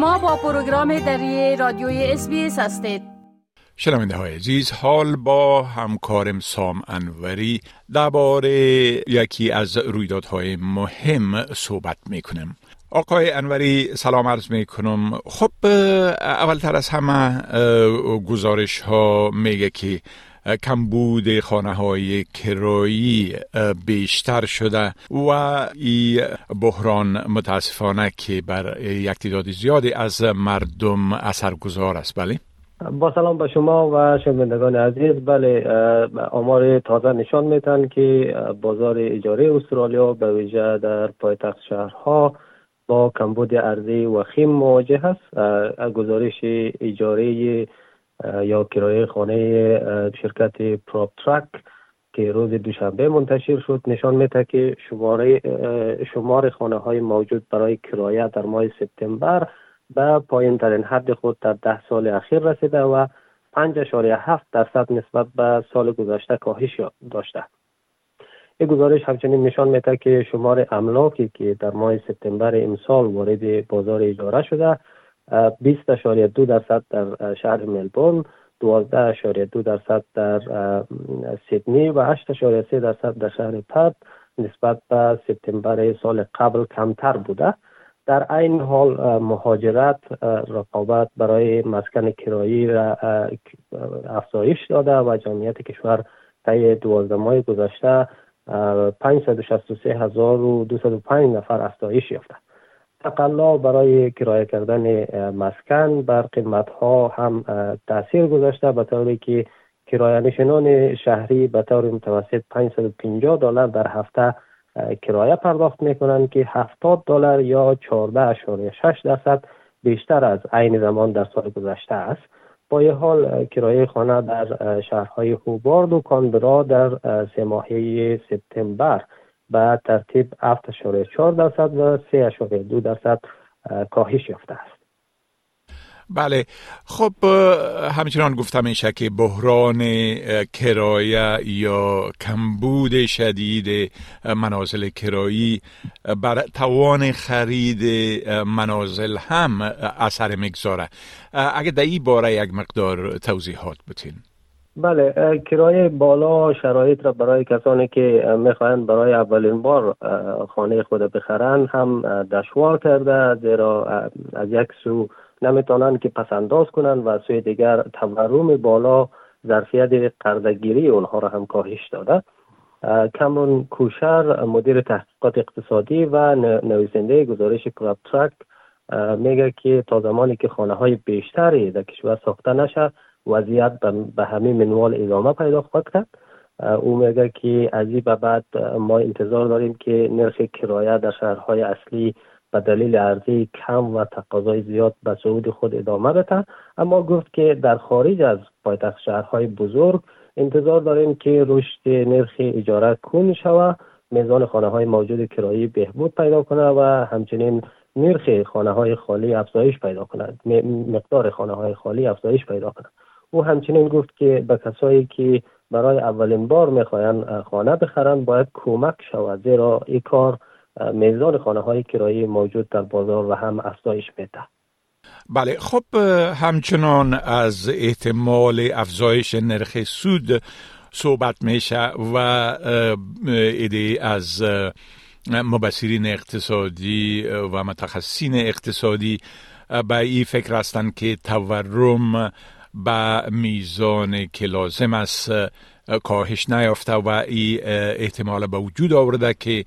شما با پروگرام دری رادیوی اس هستید. شنونده های عزیز حال با همکارم سام انوری درباره یکی از رویدادهای مهم صحبت می‌کنم آقای انوری سلام عرض می کنم خب اولتر از همه گزارش ها میگه که کمبود خانه های کرایی بیشتر شده و این بحران متاسفانه که بر یک تعداد زیادی از مردم اثرگذار است. بله؟ با سلام به شما و شنوندگان عزیز. بله آمار تازه نشان میتن که بازار اجاره استرالیا به ویژه در پایتخت شهرها با کمبود ارزی وخیم مواجه است. گزارش اجاره یا کرایه خانه شرکت پراپ ترک که روز دوشنبه منتشر شد نشان میده که شماره شمار خانه های موجود برای کرایه در ماه سپتامبر به پایین ترین حد خود در ده سال اخیر رسیده و 5.7 درصد نسبت به سال گذشته کاهش داشته. این گزارش همچنین نشان میده که شمار املاکی که در ماه سپتامبر امسال وارد بازار اجاره شده 20.2 درصد در شهر ملبورن 12.2 درصد در سیدنی و 8.3 درصد در شهر پرت. نسبت به سپتامبر سال قبل کمتر بوده. در این حال مهاجرت رقابت برای مسکن کرایی را افزایش داده و جمعیت کشور طی دوازده ماه گذشته 563205 نفر افزایش یافته. تقلا برای کرایه کردن مسکن بر قیمت ها هم تاثیر گذاشته به طوری که کرایه نشینان شهری به طور متوسط 550 دلار در هفته کرایه پرداخت می‌کنند که 70 دلار یا 14.6 درصد بیشتر از عین زمان در سال گذشته است. با این حال کرایه خانه در شهرهای خوبارد و کانبرا در سه ماهه سپتامبر به ترتیب 7.4 درصد و 3.2 درصد کاهش یافته است. بله. خب همچنان گفتم میشه که بحران کرایه یا کمبود شدید منازل کرایی بر توان خرید منازل هم اثر می‌گذاره. اگه در این باره یک مقدار توضیحات بتین. بله کرایه بالا شرایط را برای کسانی که می‌خواهند برای اولین بار خانه خود بخرند هم دشوار کرده زیرا از یک سو نمی‌تونند که پسنداز کنند و سوی دیگر تورم بالا ظرفیت قرضگیری اونها را هم کاهش داده. کمرون کوشر مدیر تحقیقات اقتصادی و نویسنده گزارش کلاب ترک میگه که تا زمانی که خانه های بیشتری در کشور ساخته نشه وضعیت به همین منوال ادامه پیدا خواهد کرد. او میگه که از این به بعد ما انتظار داریم که نرخ کرایه در شهرهای اصلی به دلیل عرضه کم و تقاضای زیاد به صعود خود ادامه بده. اما گفت که در خارج از پایتخت شهرهای بزرگ انتظار داریم که رشد نرخ اجاره کن شود میزان خانه های موجود کرایی بهبود پیدا کنه و همچنین نرخ خانه های خالی افزایش پیدا کند. مقدار خانه های خالی افزایش پیدا کند. او همچنین گفت که به کسایی که برای اولین بار می‌خواهند خانه بخرند باید کمک شود زیرا این کار میزان خانه های کرایی موجود در بازار و هم افزایش میده بله خب همچنان از احتمال افزایش نرخ سود صحبت میشه و ایده از مبصرین اقتصادی و متخصصین اقتصادی به این فکر هستند که تورم به میزان که لازم است کاهش نیافته و این احتمال به وجود آورده که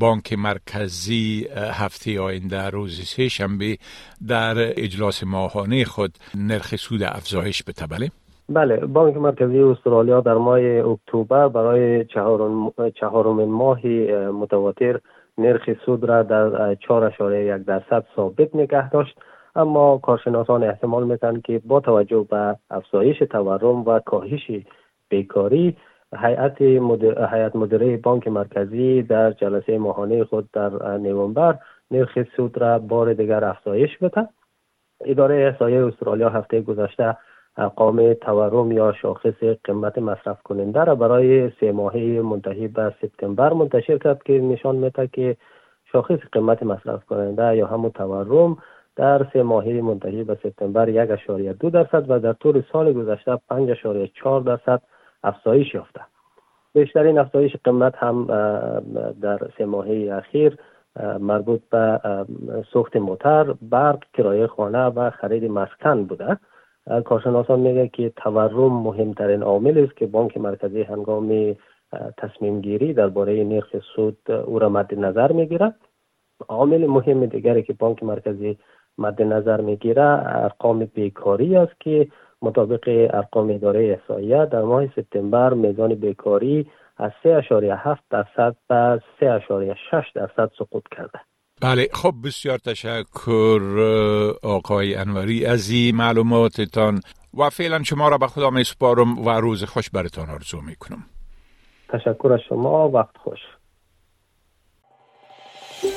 بانک مرکزی هفته آینده روز سه شنبه در اجلاس ماهانه خود نرخ سود افزایش بده. بله؟ بله بانک مرکزی استرالیا در ماه اکتبر برای چهارم چهارمین ماه متواتر نرخ سود را در 4.1 درصد ثابت نگه داشت. اما کارشناسان احتمال میتن که با توجه به افزایش تورم و کاهش بیکاری هیئت مدر... هیئت مدیره بانک مرکزی در جلسه ماهانه خود در نوامبر نرخ سود را بار دیگر افزایش بده. اداره احصایه استرالیا هفته گذشته ارقام تورم یا شاخص قیمت مصرف کننده را برای سه ماهه منتهی به سپتامبر منتشر کرد که نشان میده که شاخص قیمت مصرف کننده یا همون تورم در سه ماهه منتهی به سپتامبر یک اشاریه دو درصد و در طول سال گذشته پنج اشاریه چهار درصد افزایش یافته بیشترین افزایش قیمت هم در سه ماهه اخیر مربوط به سوخت موتر، برق، کرایه خانه و خرید مسکن بوده. کارشناسان میگه که تورم مهمترین عامل است که بانک مرکزی هنگام تصمیم گیری درباره نرخ سود او را مد نظر می‌گیره. عامل مهم دیگری که بانک مرکزی مد نظر می‌گیره ارقام بیکاری است که مطابق ارقام اداره احصایه در ماه سپتامبر میزان بیکاری از 3.7 درصد به 3.6 درصد سقوط کرده. بله خب بسیار تشکر آقای انوری از این معلوماتتان و فعلا شما را به خدا می سپارم و روز خوش برتان آرزو می کنم تشکر از شما وقت خوش.